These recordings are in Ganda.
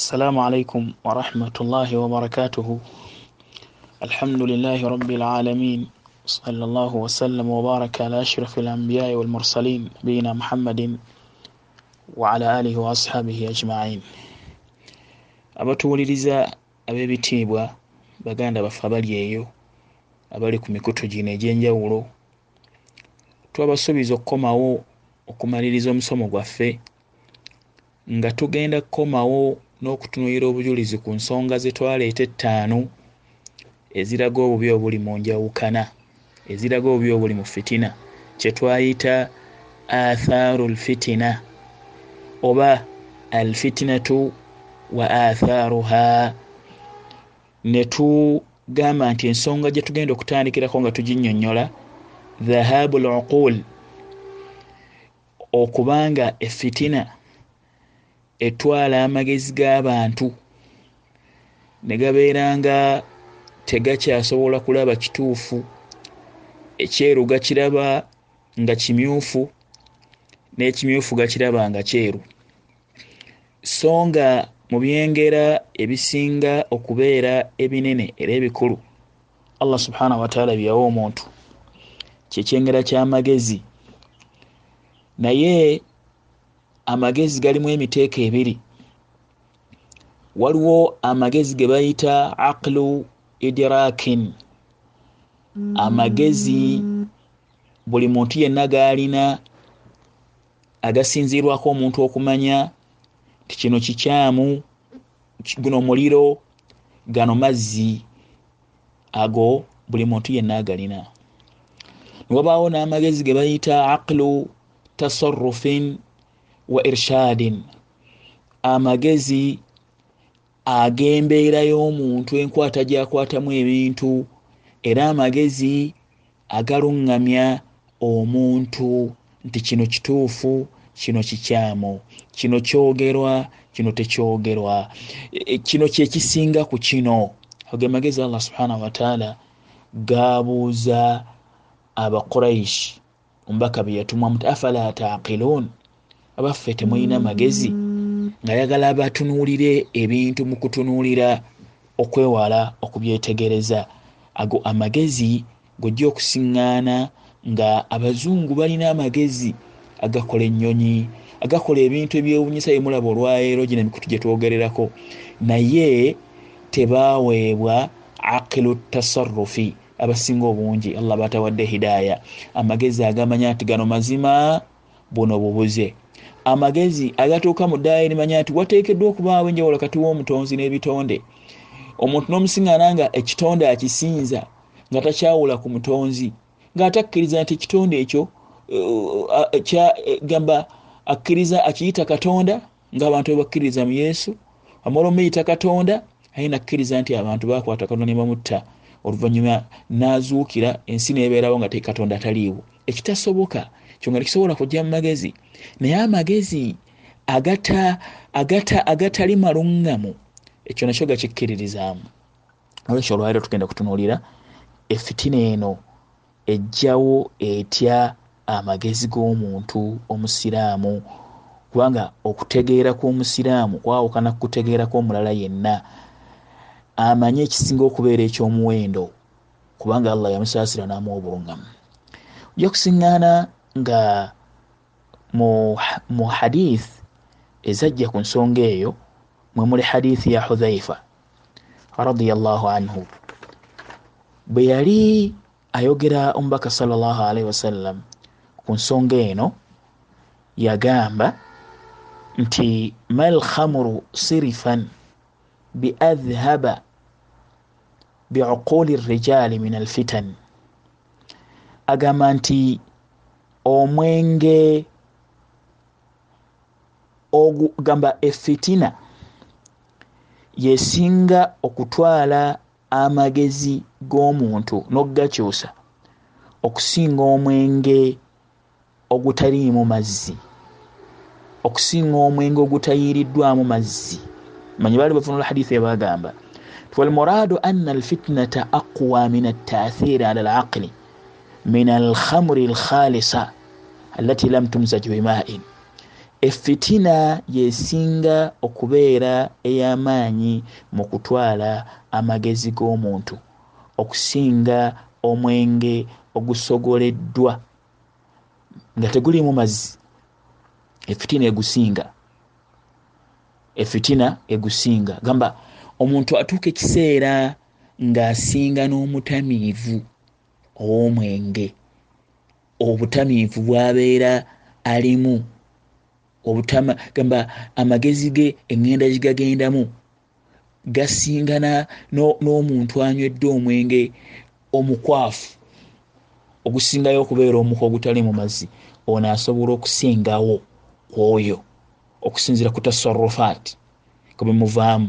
السلام عليكم ورحمة الله وبركاته. الحمد لله رب العالمين. صلى الله وسلم وبارك على أشرف الأنبياء والمرسلين نبينا محمد وعلى آله وأصحابه أجمعين. Abatuwuliriza ab'ebitiibwa baganda baffe abali eyo abali ku mikutu gino egy'enjawulo twabasuubiza okukomawo okumaliriza omusomo gwaffe nga tugenda kukomawo n'okutunuulira obujulizi ku nsonga ze twaleeta ettaano eziraga obubi obuli mu njawukana eziraga obubi obuli mu fitina kye twayita athaaru lfitina oba alfitinatu wa athaaruha. Ne tugamba nti ensonga gye tugenda okutandikirako nga tuginnyonnyola dhahabu luqul okubanga efitina etwala amagezi g'abantu. Ne gabeera nga tegakyasobola kulaba kituufu. Ekyeru gakiraba nga kimyufu n'ekimyufu gakiraba nga kyeru. So nga mu byengera ebisinga okubeera ebinene era ebikulu allah subhanahu wataala byeyawa omuntu. Kyekyengera ky'amagezi. Naye amagezi galimu emiteeko ebiri. Waliwo amagezi ge bayita aqlu idrakin. Amagezi buli muntu yenna gaalina agasinzirwako omuntu okumanya ti kino kikyamu guno muliro gano mazzi ago buli muntu yenna agalina. Niwabaawo n'amagezi ge bayita aqlu tasarrufin wa irshadin. Amagezi ag'embeera y'omuntu enkwata gyakwatamu ebintu era amagezi agaluŋŋamya omuntu nti kino kituufu kino kikyamu kino kyogerwa kino tekyogerwa. E, kino kyekisinga ku kino. Ge magezi allah subhanahu wataala gabuuza abaquraishi omubaka bye yatumwa muti afala taqiluun abaffe temulina magezi nga yagala batunuulire ebintu mu kutunuulira okwewala okubyetegereza. Ago amagezi gojja okusiŋŋaana nga abazungu balina amagezi agakola ennyonyi agakola ebintu ebyewunyisa bemulaba olwaleero gina emikutu gye twogererako. Naye tebaaweebwa aqilu tasarrufi abasinga obungi allah batawadde hidaaya. Amagezi agamanya nti gano mazima buno bubuze amagezi agatuuka mu ddaala erimanya nti wateekeddwa okubaawo enjawulo kati w'omutonzi n'ebitonde. Omuntu n'omusiŋŋaana nga ekitonde akisinza nga takyawula ku mutonzi ng'atakkiriza nti ekitonde ekyo kyagamba akkiriza akiyita katonda ng'abantu bebakkiririza mu yesu amala omuyita katonda aye nakkiriza nti abantu bakwata katonda ne bamutta. Oluvannyuma n'azuukira ensi n'ebeerawo nga te katonda taliiwo ekitasoboka kyo nga tekisobola kujja mu magezi. Naye amagezi agata agata agatali maluŋŋamu ekyo nakyo gakikkiririzaamu. Olwekyo olwaliro tugenda kutunuulira efitina eno ejjawo etya amagezi g'omuntu omusiraamu. Kubanga okutegeera kw'omusiraamu kwawukana kukutegeera kw'omulala yenna. Amanye ekisinga okubeera ekyomuwendo kubanga allah yamusaasira n'amuwa obuluŋŋamu ojja kusiŋŋaana nga mu hadith ezajja ku nsonga eyo mwe muli hadithi ya hudhaifa radiallahu anhu. Bwe yali ayogera omubaka salllahu alaihi wasallam ku nsonga eno yagamba nti mal khamru sirifan biadhhaba biuquli rijali min alfitan agamba nti omwenge ogugamba efitina yesinga okutwala amagezi g'omuntu n'okugakyusa okusinga omwenge ogutaliimu mazzi okusinga omwenge ogutayiiriddwamu mazzi. Manyi baali bafunula hadisi ebagamba walmuradu ana alfitnata aqwa min altathiri ala alaqli min alkhamri alkhalisa allati lam tumzaj bimain efitina yesinga okubeera ey'amaanyi mu kutwala amagezi g'omuntu okusinga omwenge ogusogoleddwa nga tegulimu mazzi. Efitina egusinga. Efitina egusinga. Gamba omuntu atuuka ekiseera ng'asinga n'omutamiivu ow'omwenge obutamiivu bwabeera alimu. Obutama gamba amagezi ge eŋŋenda gigagendamu gasingana n'omuntu anywedde omwenge omukwafu ogusingayo okubeera omuka ogutali mu mazzi. Ono asobola okusingawo kwoyo okusinzira ku tasarufat kubemuvaamu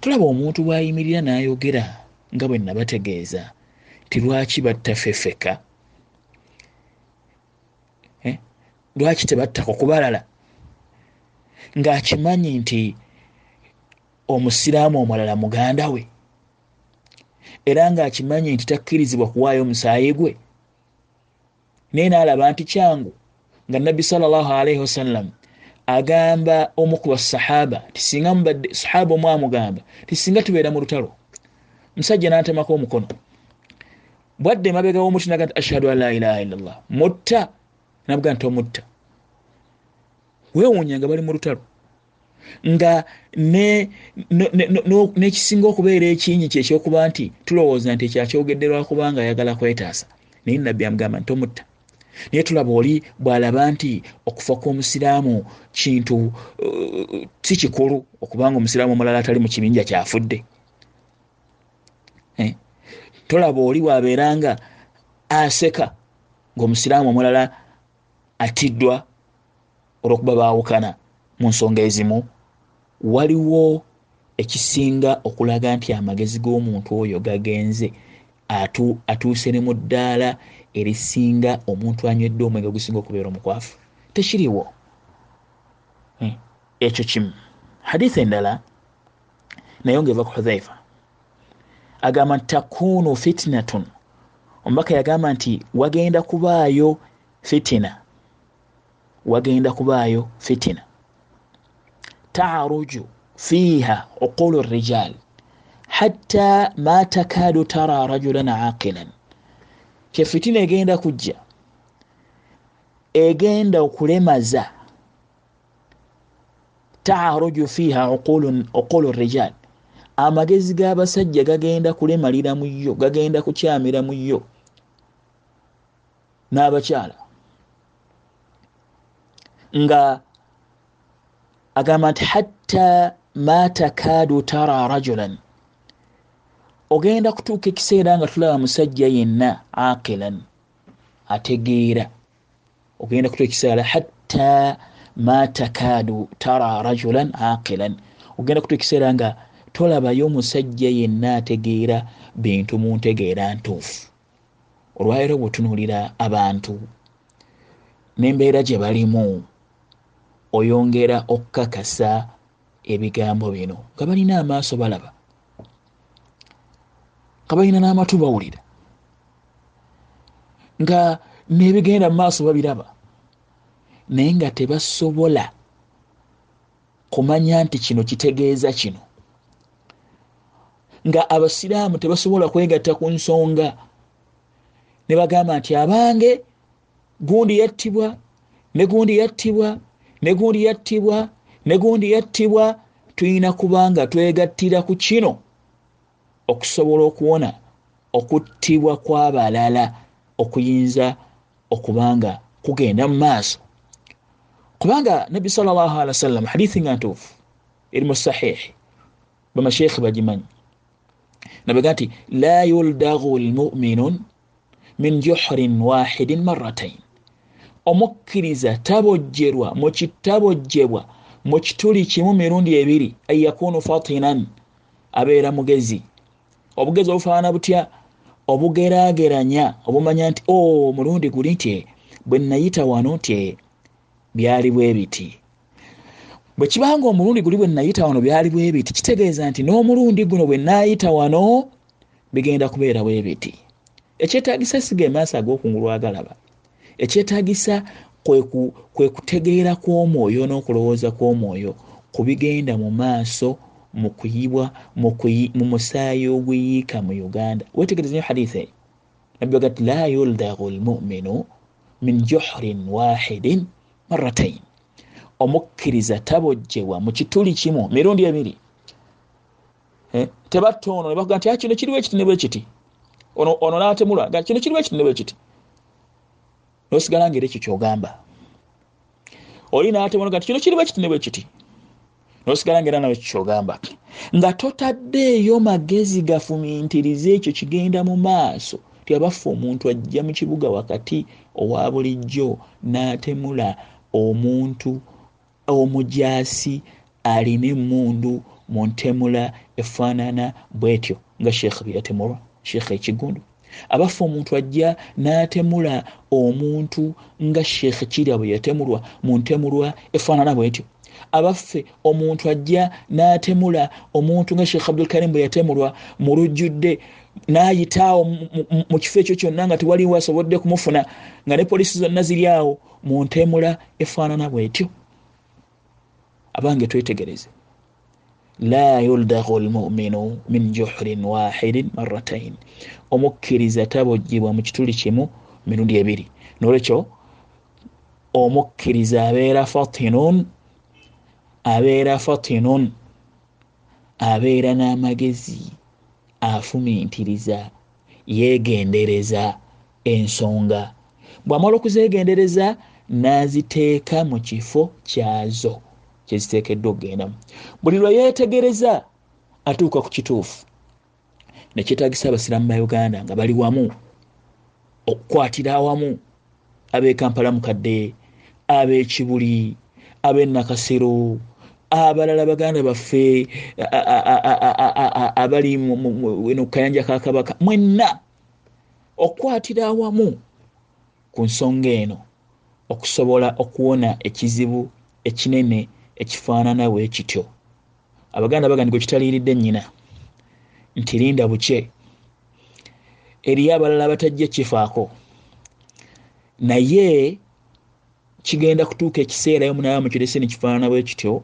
tulaba omuntu bwayimirira n'ayogera nga bwe nabategeeza ti lwaki battafefeka? Eh? lwaki tebattaka okubalala ng'akimanyi nti omusiraamu omulala muganda we. Era ng'akimanyi nti takkirizibwa kuwaayo omusaayi gwe. Naye naalaba nti kyangu nga nabbi salllahu alaihi wasallam agamba omu ku basahaba tisinga mubadde sahaba omu amugamba tisinga tubeera mu lutalo musajja n'antemako omukono bwadde mabega womuti naga nti ashhadu an la ilaha illallah. Mutta nabuga nti omutta. Weewuunya nga bali mu lutalo. Nga nekisinga okubeera ekinyi kyekyokuba nti tulowooza nti ekyakyogedde lwakubanga ayagala kwetaasa. Naye nabbi amugamba nti omutta. Naye tulaba oli bw'alaba nti okufa kw'omusiraamu kintu uh, si kikulu okubanga omusiraamu omulala atali mu kibinja kyafudde? Tolaba oli bw'abeera nga aseka ng'omusiraamu omulala atiddwa olw'okuba baawukana mu nsonga ezimu waliwo ekisinga okulaga nti amagezi g'omuntu oyo gagenze atuuse ne mu ddaala erisinga omuntu anywedde omwenge ogusinga okubeera omukwafu. Tekiriwo eh, ekyo kimu. Haditha endala naye nga eva ku hudhaifa agamba nti takunu fitinatun omubaka yagamba nti wagenda kubaayo fitina. Wagenda kubaayo fitina. Taruju fiiha oqulu rijal hatta ma takadu tara rajulan aqilan. Kyefitina egenda kujja egenda okulemaza. Taruju fiiha oqulu rijal amagezi g'abasajja gagenda kulemalira mu yo gagenda kukyamira mu yo. N'abakyala. Nga agamba nti hatta ma takadu tara rajulan. Ogenda kutuuka ekiseera nga tulaba musajja yenna aqilan ategeera. Ogenda kutuuka ekiseera hatta ma takadu tara rajulan aqilan ogenda kutuuka ekiseera nga tolabayo musajja yenna ategeera bintu mu ntegeera ntuufu. Olwaliro bwetunuulira abantu n'embeera gye balimu oyongera okukakasa ebigambo bino. Nga balina amaaso balaba nga balina n'amatu bawulira nga nebigenda mu maaso babiraba naye nga tebasobola kumanya nti kino kitegeeza kino nga abasiraamu tebasobola kwegatta ku nsonga. Ne bagamba nti abange gundi yattibwa ne gundi yattibwa ne gundi yattibwa ne gundi yattibwa tulina kubanga twegattira ku kino okusobola okuwona okuttibwa kw'abalala okuyinza okubanga kugenda mu maaso. Kubanga nabbi salllahalihi wasallam hadithi nga ntuufu eri mu sahihi bamasheekhi bagimanyi nabega nti la yuldagu lmuminun min juhrin wahidin maratain omukkiriza tabojjerwa mukitabojjebwa mu kituli kimu mirundi ebiri an yakunu fatinan abeera mugezi. Obugezi obufaana butya? Obugerageranya obumanya nti o oh, mulundi guli nti bwe nayita wano nti byali bwe biti bwe kibanga omulundi guli bwe nayita wano byali bwe biti kitegeeza nti n'omulundi guno bwe nayita wano bigenda kubeera bwe biti. Ekyetagisa siga emaaso ag'okungulu agalaba. Ekyetagisa kwe kutegeera kw'omwoyo n'okulowooza kw'omwoyo kubigenda mu maaso mu kuyibwa mu musaayi oguyiika mu uganda. Wetegereza nyo haditha nabbi waga ti la yuldagu lmuminu min juhrin wahidin maratain omukkiriza tabojjebwa mu kituli kimu mirundi ebiri. Eh, tebatta ono nebakuga nti ah, kino kiriwo ekiti nebwe kiti? Ono natemulwa kino kiriwo ekiti nebwe kiti? Nosigala ngaera ekyo kyogamba. Oli natemulwa nti kino kiriwo ekiti nebwe kiti? Nosigala ngaera nawe kikyogamba nga totaddeeyo magezi gafumintiriza ekyo kigenda mu maaso ti abaffe omuntu ajja mu kibuga wakati owa bulijjo n'atemula omuntu omujasi alina emundu mu ntemula efaanana bwetyo nga sheekh byeyatemulwa sheekh ekigundu. Abaffe omuntu ajja n'atemula omuntu nga sheekh kirya bwe yatemulwa mu ntemulwa efaanana bwetyo. Abaffe omuntu ajja n'atemula omuntu nga sheekh abdulkarim bwe yatemulwa mu lujjudde n'ayitaawo mu kifo ekyo kyonna nga tewaliwo asobodde kumufuna nga ne polisi zonna ziri awo mu ntemula efaanana bwetyo abange twetegereze. La yuldagu lmuminu min juhrin wahidin maratain omukkiriza tabojjibwa mu kituli kimu mirundi ebiri. Nolwekyo omukkiriza abeera fatinun abeera fatinun abeera n'amagezi afumintiriza yegendereza ensonga. Bwamala okuzegendereza naziteeka mu kifo kyazo kyeziteekeddwa okugendamu buli lwe yeetegereza atuuka ku kituufu. Nekyetagisa abasiramu ba uganda nga bali wamu okukwatira awamu ab'ekampala mukadde ab'ekibuli ab'enakasero abalala baganda baffe abali kukayanja kakabaka mwenna okukwatira awamu ku nsonga eno okusobola okuwona ekizibu ekinene ekifaanana bwe kityo. Abaganda bagandi gwe kitaliiridde nnyina nti linda buke eriyo abalala batajja kifaako naye kigenda kutuuka ekiseerayo munaaba mukirese nekifaanana bwe kityo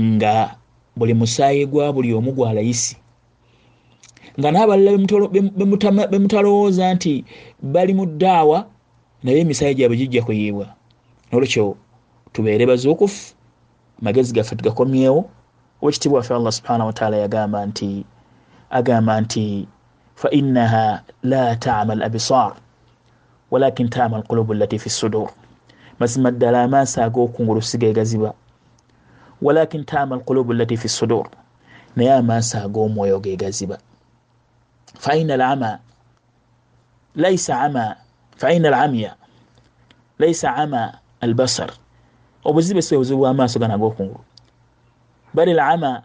nga buli musaayi gwa buli omu gwa layisi. Nga n'abalala bemutalowooza nti bali mu ddaawa naye emisaayi gyabwe gijja kuyiibwa. Nolwekyo tubeere bazuukufu magezi gaffe tugakomyewo owekitiibwa waffe allah subhanahu wataala yagamba nti agamba nti fainaha la tama labisar walakin tama alqulubu lati fi sudur. Mazima ddala amaaso ag'okungulu sigegaziba walakin tama alqulubu lati fi sudur naye amaaso ag'omwoyo gegaziba faina lama laisa ama faina lamya laisa ama albasar obuzibe si obuzibu bwamaaso gana agokungulu bal lama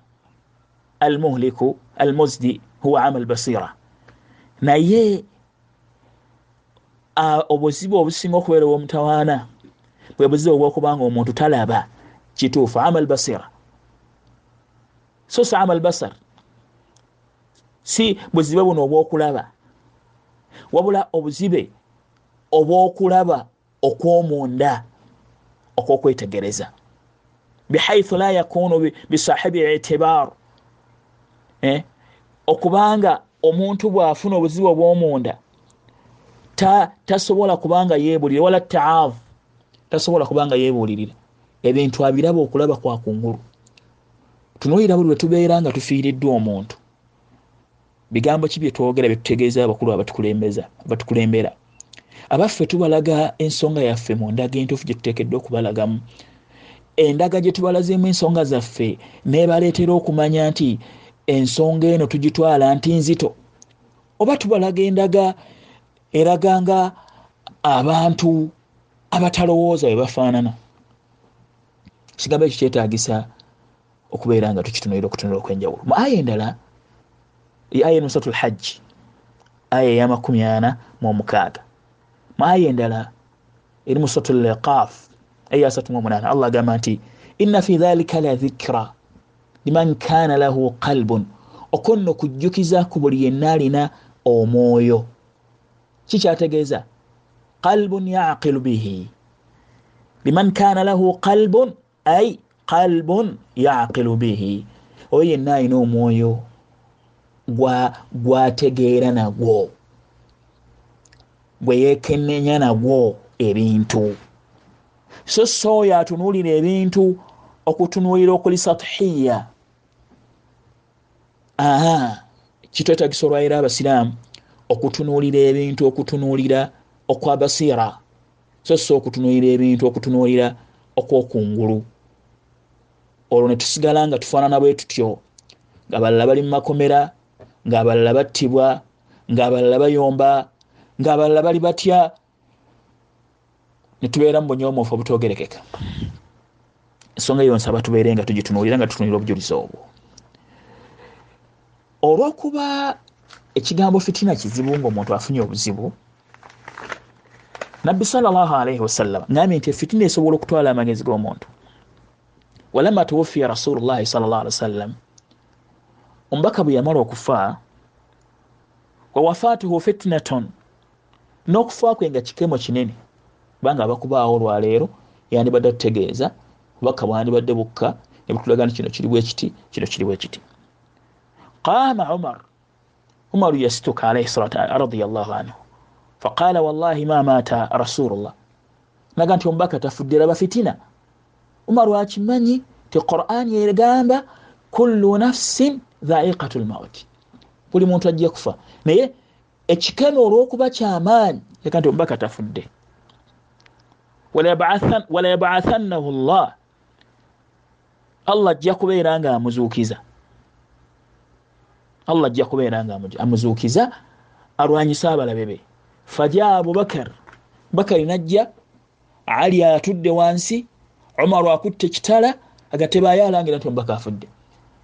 almuhliku almuzdi huwa ama albasira naye obuzibu obusinga okubeera obwomutawaana bwe buzibu obwokubanga omuntu talaba kituufu ama albasira so si ama albasar si buzibe buno obwokulaba. Wabula obuzibe obwokulaba okwomunda okwokwetegereza. Bihaithu la yakunu bisahibi itibar. Eh? okubanga omuntu bwafuna obuzibu obwomunda tasobola kubanga yebulira wala taavu tasobola kubanga yebulirira ebintu abiraba okulaba kwakungulu tunulira buli lwetubeera nga tufiiriddwa omuntu. Bigambo ki byetwogera byetutegeeza abakulu abatukulembeza abatukulembera abaffe tubalaga ensonga yaffe mu ndaga entuufu gyetuteekeddwa okubalagamu. Endaga gye tubalazeemu ensonga zaffe nebaleetera okumanya nti ensonga eno tugitwala nti nzito. Oba tubalaga endaga eraganga abantu abatalowooza bwe bafaanana. Kigambo ekyo kyetagisa okubeera nga tukitunuira okutunula okwenjawulo. Mu aya endala aya enusatu lhajji aya eyamakumi ana mu omukaaga maaya endala eri mu suratul liqaf aya asatu mu omunaana allah agamba nti inna fi dhalika la dhikra. Liman kana lahu qalbun. Okonno okujjukiza ku buli yenna alina omwoyo kikyategeeza qalbun yaqilu bihi. Liman kana lahu qalbun ai qalbun yaqilu bihi. Oyo yenna alina omwoyo gwategeera nagwo gweyekenenya nagwo ebintu. So so oyo atunuulira ebintu okutunuulira okuli sathiya aha kitwetagisa olwaira abasiraamu okutunuulira ebintu okutunuulira okwabasiira so so okutunuulira ebintu okutunuulira okwokungulu. Olwo netusigala nga tufaanana bwe tutyo nga balala bali mu makomera ngaabalala battibwa ngaabalala bayomba ngaabalala bali batya? Netubeera mu bunyomoofu obutogerekeka. Ensonga eyo nsaba tubeere nga tugitunuulira nga tutunulira obujulizi obwo. Olwokuba ekigambo fitina kizibu ngaomuntu afunye obuzibu nabbi salllah alaihi wasallam ngambye nti efitina esobola okutwala amagezi g'omuntu. Walama tuwufiya rasulullahi salllah ali wasallam omubaka bwe yamala okufa wawafaatuhu fitnaton n'okufa kwe nga kikemo kinene. Kubanga abakubaawo olwaleero yandibadde tutegeeza obubaka bwandibadde bukka nebutulaga nti kino kiri bwekiti kino kiri bwekiti qama umar. Umaru yasituka alaihi salatu radiallahu anhu. Faqala wallahi ma maata rasulullah naga nti omubaka tafudde raba fitina. Umaru akimanyi ti qurani egamba kullu nafsin dhaiqatu lmauti buli muntu ajja kufa. Naye ekikeme olwokuba kyamaanyi eka nti omubaka tafudde. Walayabathannahu llah allah. Ajja kubeera nga amuzuukiza. Allah ajja kubeera nga amuzuukiza alwanyisa abalabe be. Faja abubakar bakari najja ali atudde wansi omaru akutte ekitala agatebayo alangira nti omubaka afudde.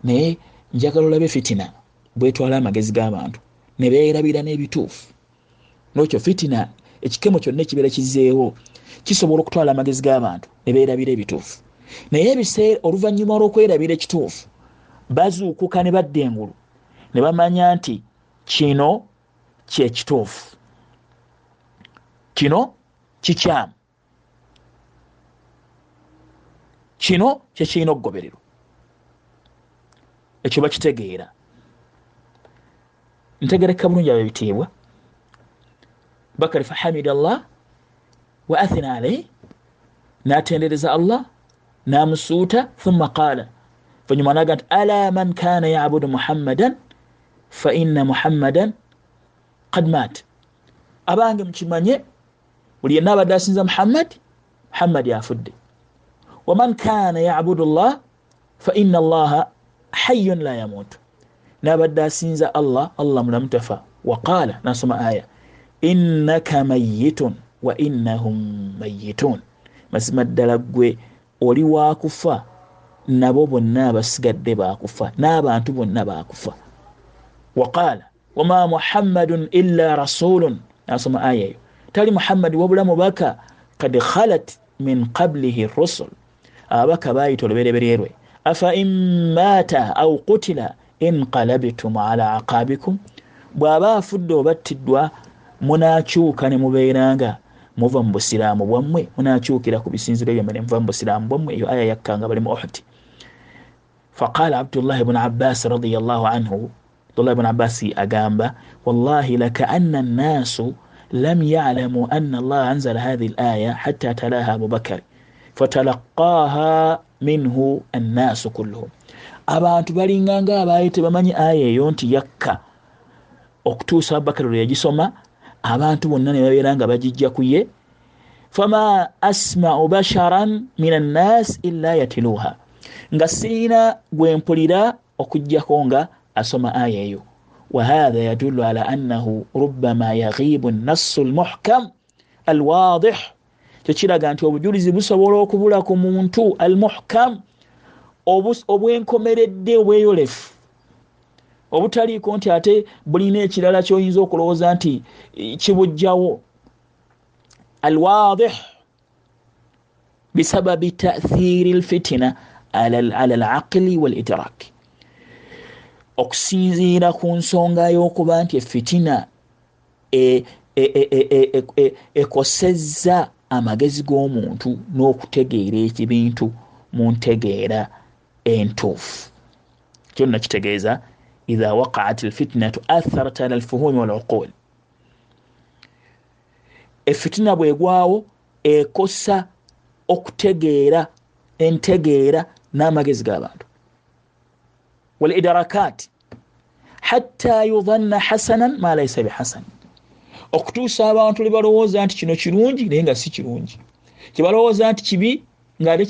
Naye njagala olabe fitina bwetwala amagezi g'abantu nebeerabira n'ebituufu. Nokyo fitina ekikemo kyonna ekibeera kizeewo kisobola okutwala amagezi g'abantu nebeerabira ebituufu. Naye ebiseera oluvannyuma lw'okwerabira ekituufu bazuukuka ne badda engulu ne bamanya nti kino kyekituufu kino kikyamu. Kino kyekirina okugobererwa. Ekyo bakitegeera ntegereka bulungi abo ebitiibwa bakari fahamid allah wa athina alaihi natendereza allah namusuuta thumma qaala. Vanyuma naga nti ala man kana yabudu muhammadan fa inna muhammadan kad mat abange mukimanye buli yenna abadde asinza muhammad muhammadi afudde waman kana yabudu llah fa inna allaha hayyun la yamutu nabadde asinza allah allah mulamu tafa waqaala nasoma aya innaka mayitun wa innahum mayitun mazima ddala gwe oli wakufa nabo bonna abasigadde bakufa n'abantu bonna bakufa waqaala wama muhammadun illa rasulun nasoma aya eyo tali muhammadi wabula mubaka kad khalat min qablihi rusul ababaka bayita oluberebererwe afa in maata au qutila inqalabtum ala aqabikum bw'aba afudde obattiddwa munakyuka ne mubeeranga. Muva mu busiraamu bwammwe munakyukira ku bisinziro byammwe ne muva mu busiraamu bwammwe eyo aya yakkanga bali mu ohdi faqala abdullah bnu abbas radiallahu anhu abdullah bnu abbasi agamba wallahi lakaana annaasu lam yalamu ana allah anzala hathihi l aya hatta talaha abubakari fatalaqaha minhu annaasu kulluhum abantu balinganga abaali tebamanyi aya eyo nti yakka. Okutuusa abubakari lwe yagisoma abantu bonna ne babeera nga bagijja ku ye fama asmau basharan min annas illa yatiluha. Nga sirina gwempulira okugjako nga asoma aya eyo. Wahatha yadulu ala annahu rubama yaghibu nassu lmuhkam alwadih. Kyekiraga nti obujulizi busobola okubula ku muntu almuhkam obwenkomeredde obweyolefu. Obutaliiko nti ate bulina ekirala kyoyinza okulowooza nti eh, kibujjawo alwadih bisababi tathiri lfitina ala alaqili walitrak okusinziira ku nsonga y'okuba nti efitina ekosezza amagezi g'omuntu n'okutegeera ekibintu mu ntegeera entuufu. Kyo nakitegeeza iha waqaat alfitnatu atharat ala alfuhumi waluqul. Efitina bwegwawo ekosa okutegeera entegeera n'amagezi g'abantu walidarakat hatta yudhanna hasanan ma laisa bihasan. Okutuusa abantu lebalowooza nti kino kirungi naye nga si kirungi. Kyebalowooza nti kibi ngaate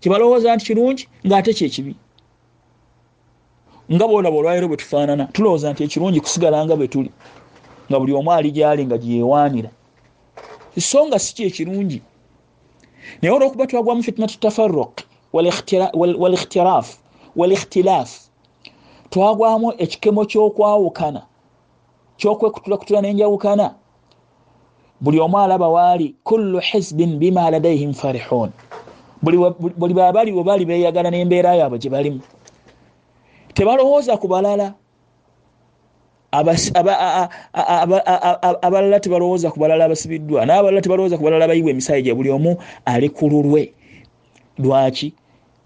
kyekirungi kyebalowooza nti kirungi ngaate kyekibi nga boolaba olwaliro bwe tufaanana tulowooza nti ekirungi kusigala nga bwe tuli nga buli omu ali gyali nga gyewaanira so nga si kyekirungi naye olwokuba twagwamu fitnatu tafaruq walikhtiraf walikhtilaf twagwamu ekikemo kyokwawukana kyokwekutulatula nenjawukana. Buli omu alaba waali kullu hizbin bima ladaihim farihun buli babali webali beyagala nembeera yaabwe gyebalimu tebalowooza ku balala. Abalala tebalowooza ku balala abasibiddwa. Nabalala tebalowooza ku balala abayibwa emisayi gye buli omu ali ku lulwe. Lwaki?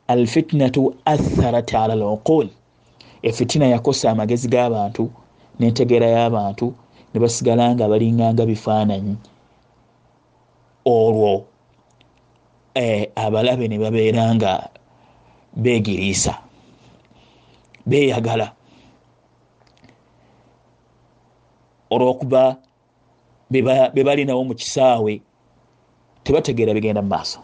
Alfitnatu atharat ala luqul efitina yakosa amagezi g'abantu nentegeera y'abantu ne basigala nga balinganga bifaananyi. Olwo abalabe ne babeera nga beegiriisa. Beeyagala olwokuba be balinawo mu kisaawe tebategeera bigenda mu maaso.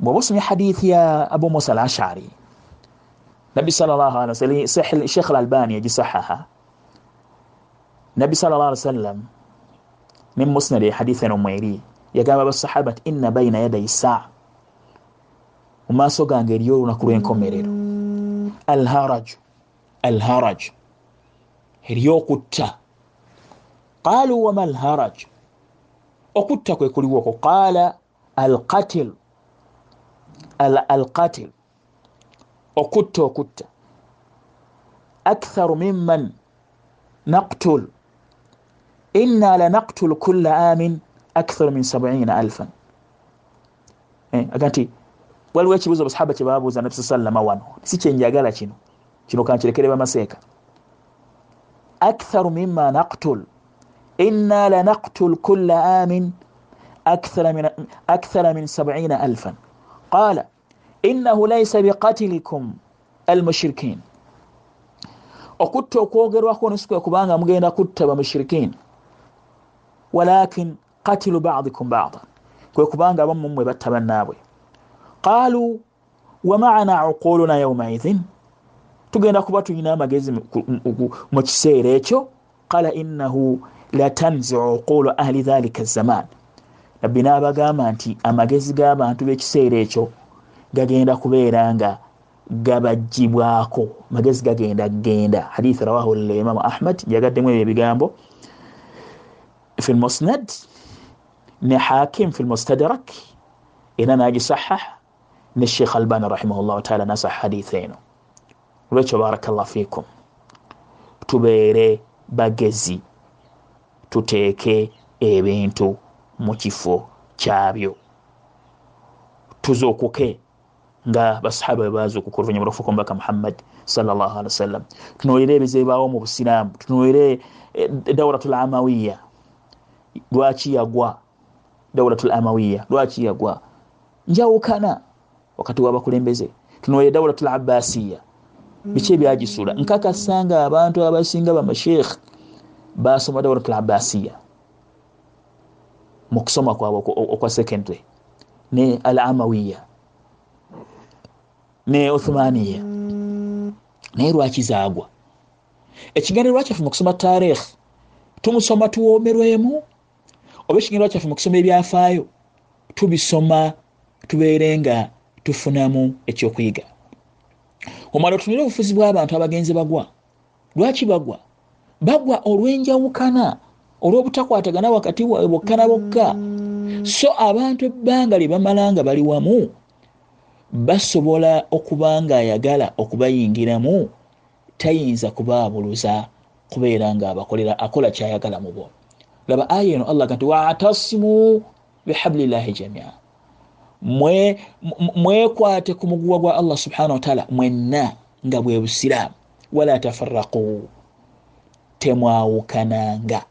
Bwoba osomye hadithi ya abu musa al ashari nabi shekh lalbani yagisahaha nabi sawasalam min musnad hadithi eno mweri yagamba basahaba ti inna baina yadai saa. Mu maaso gange eriyo olunaku lwenkomerero alharaju alharaju eriyo okutta. Qaalu wama alharaju okutta kwe kuliwo okwo. Qaala alqatil alqatil okutta okutta. Aktharu mimman naqtul. Inna lanaqtul kulla amin aktharu min sabina alfan aga nti waliwo ekibuzo basahaba kyebabuuza nabi sa sallama wano si kyenjagala kino kino kankirekere bamaseeka aktharu mima naqtul inna lanaqtul kulla amin akthara min sabina alfan qala innahu laisa biqatilikum almushirikin okutta okwogerwako nesikwe kubanga mugenda kutta bamushirikin walakin qatilu badikum bada kwe kubanga abamumwe batta bannaabwe qaalu wamaana uquluna yaumaidhin tugenda kuba tulina amagezi mu kiseera ekyo qala innahu latanziu uqulu ahli dhalika zaman nabbi naabagamba nti amagezi g'abantu b'ekiseera ekyo gagenda kubeera nga gabajjibwako magezi gagenda genda hadithi rawahu limamu ahmad jagaddemu ebyo ebigambo fi lmusnad ne hakim fi lmustadrak era nagisahah ne sheikh albani rahimahullahu taala nasah hadithi eno olwekyo barakallah fikum tubeere bagezi tuteeke ebintu mu kifo kyabyo tuzuukuke nga basahaba webaza okukola oluvanyuma lwafuuka omubaka muhammad salllahalihi wasallam tunoolere ebizebaawo mu busiraamu tunoolere eh, dauratul amawiya lwaki yagwa dauratul amawiya lwaki yagwa njawukana wakati wabakulembeze tunoolere dauratul abbasiya biki ebyagisula nkakasanga abantu abasinga bamasheikh basoma dauratul abbasiya mu kusoma kwabwe okwa secondary ne al amawiya ne uthmaniya naye lwaki zaagwa ekigendererwa kyaffe mu kusoma tarikh tumusoma tuwomerwemu oba ekigendererwa kyaffe mu kusoma ebyafaayo tubisoma tubeere nga tufunamu ekyokuyiga. Omala otunire obufuzi bw'abantu abagenzi bagwa. Lwaki bagwa? Bagwa olw'enjawukana olw'obutakwatagana wakati waabwe bokka na bokka. So abantu ebbanga lye bamala nga bali wamu basobola okuba nga ayagala okubayingiramu tayinza kubaabuluza kubeera nga abakolera akola kyayagala mu bo laba aya eno allah nti watasimu bihablillahi jamia. Mwekwate ku muguwa gwa allah subhanahu wataala mwenna nga bwe busiraamu wala tafaraqu temwawukananga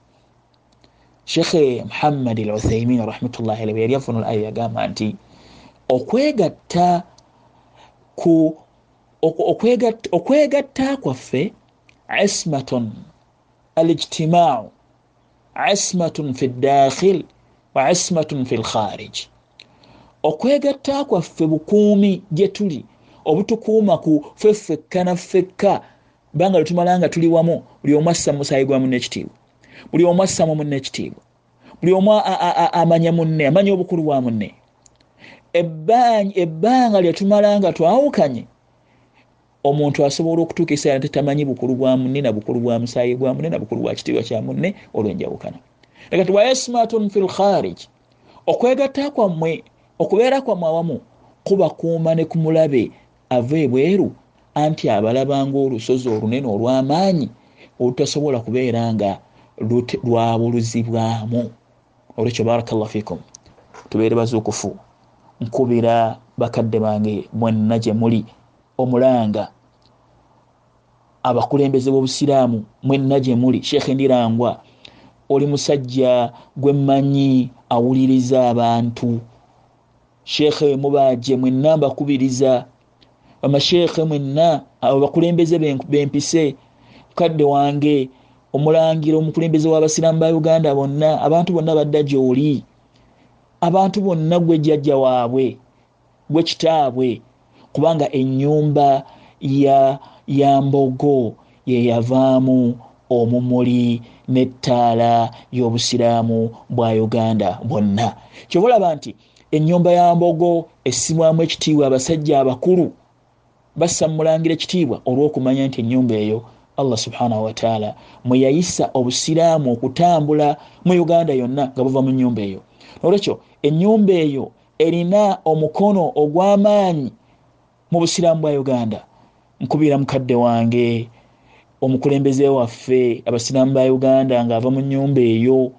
shekhe muhammad al uthaimin rahmatullahi alahi yali afunula aya yagamba nti okwegatta ku okwegatta kwaffe ismatun alijtimaau ismatun fi dakhil wa ismatun fi lkharij. Okwegatta kwaffe bukuumi gye tuli obutukuuma ku ffeffekka naffekka banga lwetumala nga tuli wamu buli omu assa mumusaayi gwa munne ekitiibwa buli omu assamu munne ekitiibwa buli omu amanya munne amanya obukulu bwa munne. Ebbanga lyetumala nga twawukanye omuntu asobola okutuuka esaala tetamanyi bukulu bwa munne na bukulu bwa musaayi gwa munne na bukulu bwa kitiibwa kya munne olwenjawukana. Ekati wayasmatun fi lkharij okwegatta kwammwe okubeera kwammwe awamu kubakuuma ne ku mulabe ava ebweru anti abalabanga olusozi olunene olw'amaanyi olutasobola kubeera nga lwabuluzibwamu olwekyo barakallah fikum tubeere bazuukufu. Nkubira bakadde bange mwenna gye muli omulanga abakulembeze b'obusiraamu mwenna gye muli sheekhe ndirangwa oli musajja gwe mmanyi awuliriza abantu. Sheekhe mubaje mwenna mbakubiriza. Amasheekhe mwenna abo bakulembeze bempise mukadde wange omulangira omukulembeze w'abasiraamu ba uganda bonna abantu bonna badda gy'oli. Abantu bonna gwe jjajja waabwe gwe kitaabwe kubanga enyumba ya ya mbogo yeyavaamu omumuli nettaala y'obusiraamu bwa uganda bwonna. Kyobulaba nti enyumba ya mbogo essimwamu ekitiibwa abasajja abakulu bassa mulangira ekitiibwa olw'okumanya nti enyumba eyo allah subhanahu wataala mwe yayisa obusiraamu okutambula mu uganda yonna nga buva mu nyumba eyo. Olwekyo enyumba eyo erina omukono ogw'amaanyi mu busiraamu bwa uganda. Nkubira mukadde wange omukulembeze waffe abasiraamu ba uganda ng'ava mu nyumba eyo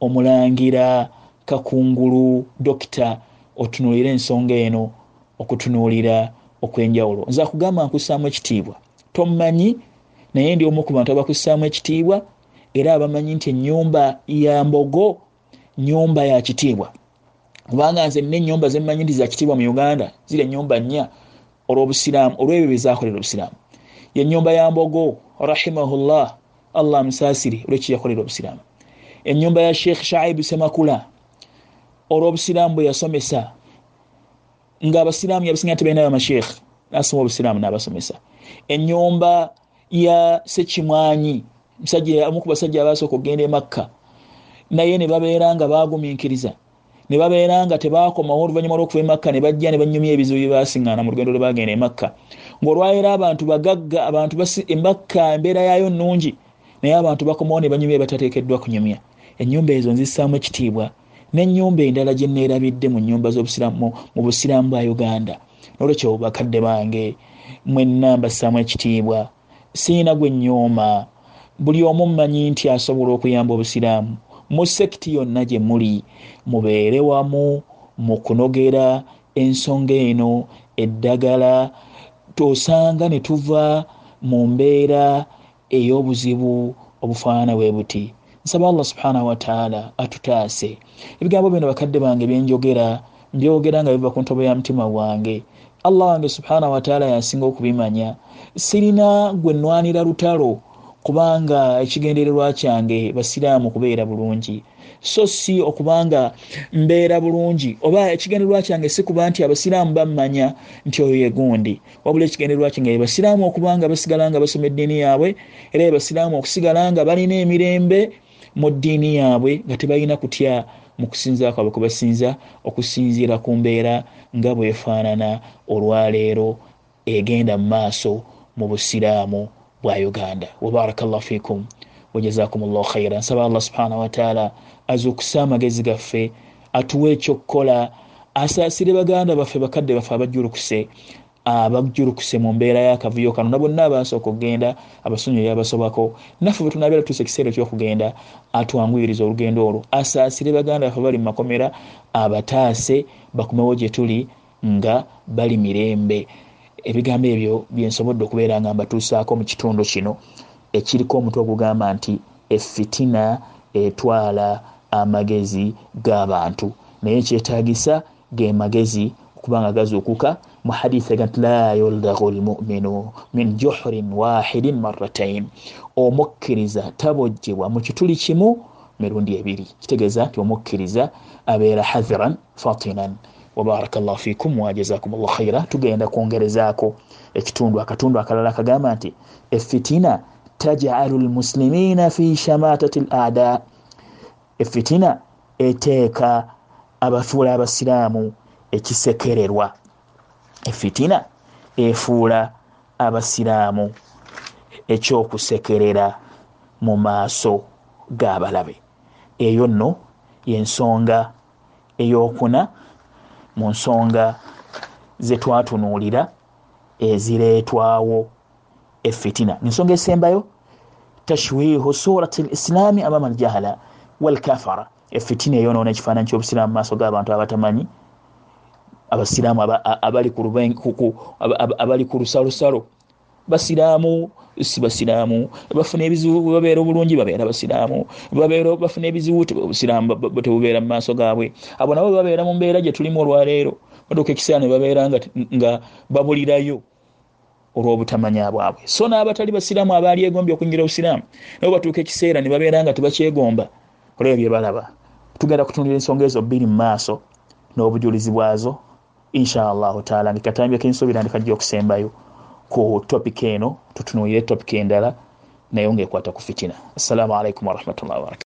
omulangira kakungulu dokita otunuulira ensonga eno okutunuulira okwenjawulo. Nze akugamba nkussaamu ekitiibwa. Tomumanyi naye ndi omu ku bantu abakussaamu ekitiibwa era abamanyi nti enyumba ya mbogo nyumba ya kitiibwa. Kubanga nze nina enyumba zemmanyi nti za kitiibwa mu uganda ziri enyumba nnya olwobusiraamu olwebyo byezakolera obusiraamu. Yenyumba ya mbogo rahimahullah allah musaasire olwekiyakolera obusiraamu. Enyumba ya sheikh shaibu semakula olwobusiraamu bwe yasomesa nga abasiraamu yabasinga tibalinayo amasheikh nasoma obusiraamu nabasomesa. Enyumba ya sekimwanyi omu ku basajja abasooka okugenda emakka naye ne babeera nga bagumiikiriza ne babeera nga tebakomawo oluvanyuma lwokuva emakka ne bajja ne banyumya ebizibu bye basiŋŋaana mu lugendo lwe bagenda emakka ngaolwaira abantu bagagga abantu emakka embeera yaayo nungi naye abantu bakomawo ne banyumya batateekeddwa kunyumya enyumba ezo nzisaamu ekitiibwa nenyumba endala gye neerabidde mu nyumba zobusiramu mu busiraamu bwa uganda. Nolwekyo bakadde bange mwenna mbassaamu ekitiibwa. Siina gwe nyooma buli omu mmanyi nti asobola okuyamba obusiraamu mu sekiti yonna gye muli. Mubeere wamu mu kunogera ensonga eno eddagala tosanga ne tuva mu mbeera ey'obuzibu obufaanana bwe buti. Nsaba allah subhanahu wataala atutaase. Ebigambo bino bakadde bange byenjogera mbyogera nga biva ku ntobo ya mutima gwange. Allah wange subhanahu wataala yansinga okubimanya. Sirina gwe nwanira lutalo kubanga ekigendererwa kyange basiraamu kubeera bulungi. So si okubanga mbeera bulungi oba ekigendererwa kyange si kuba nti abasiraamu bammanya nti oyo yegundi wabula ekigendererwa kyange basiraamu okubanga basigala nga basoma eddiini yaabwe era basiraamu okusigala nga balina emirembe mu ddiini yaabwe nga tebalina kutya mu kusinzira kwabwe kwebasinza okusinziira ku mbeera nga bwefaanana olwaleero egenda mu maaso mu busiraamu bwa uganda. Wabarakallah fikum. Wajazakum llah khaira nsaba allah subhanahu wataala azukusa amagezi gaffe atuwa ekyokukola asaasire baganda baffe bakadde baffe abajulukuse abajulukuse mu mbeera y'akavuyo kano. Na bonna abasooka okugenda abasonyi yabasobako naffe bwe tunabeera tuusa ekiseera ekyokugenda atwanguyiriza olugendo olwo. Asaasire baganda baffe bali mu makomera abataase bakomewo gye tuli nga bali mirembe ebigambo ebyo byensobodde okubeera nga mbatuusaako mu kitundu kino ekiriko omutwe ogugamba nti efitina etwala amagezi g'abantu naye kyetagisa ge magezi okubanga gazuukuka mu hadisi aga nti la yuldagu lmuminu min juhurin wahidin maratain omukkiriza tabojjebwa mu kituli kimu mirundi ebiri. Kitegeeza nti omukkiriza abeera haziran fatinan wabaraka llahu fikum wajazakum llah khaira tugenda kwongerezaako ekitundu. Akatundu akalala kagamba nti efitina tajalu lmuslimina fi shamatati l ada. Efitina eteeka abafuula abasiraamu ekisekererwa. Efitina efuula abasiraamu ekyokusekerera mu maaso g'abalabe. Eyo nno yensonga eyokuna mu nsonga zetwatunuulira ezireetwawo efitina ensonga esembayo tashwihu surati l islaami amama aljahala walkafara efitina eyonoona ekifaananyi kyobusiraamu maaso g'abantu abatamanyi abasiraamu abali ku lusalosalo basiraamu si basiraamu. Bafuna ebizibu babeera obulungi babeera basiraamu. Bafuna ebizibu obusiraamu tebubeera mu maaso gaabwe. Abo nabo babeera mu mbeera gye tulimu olwaleero baduuka ekiseera ne babeera nga babulirayo olw'obutamanya bwabwe. So n'abatali basiraamu abaali egombye okuyingira obusiraamu nabo batuuka ekiseera ne babeera nga tebakyegomba olwebyo bye balaba. Tugenda kutundira ensonga ezo bbiri mu maaso n'obujulizi bwazo inshaallahu taala. Ngekatambye kensuubira ndikajja okusembayo ku topika eno tutunuulire topika endala naye ngaekwata ku fitina. Assalamu alaikum warahmatullahi wabarakatu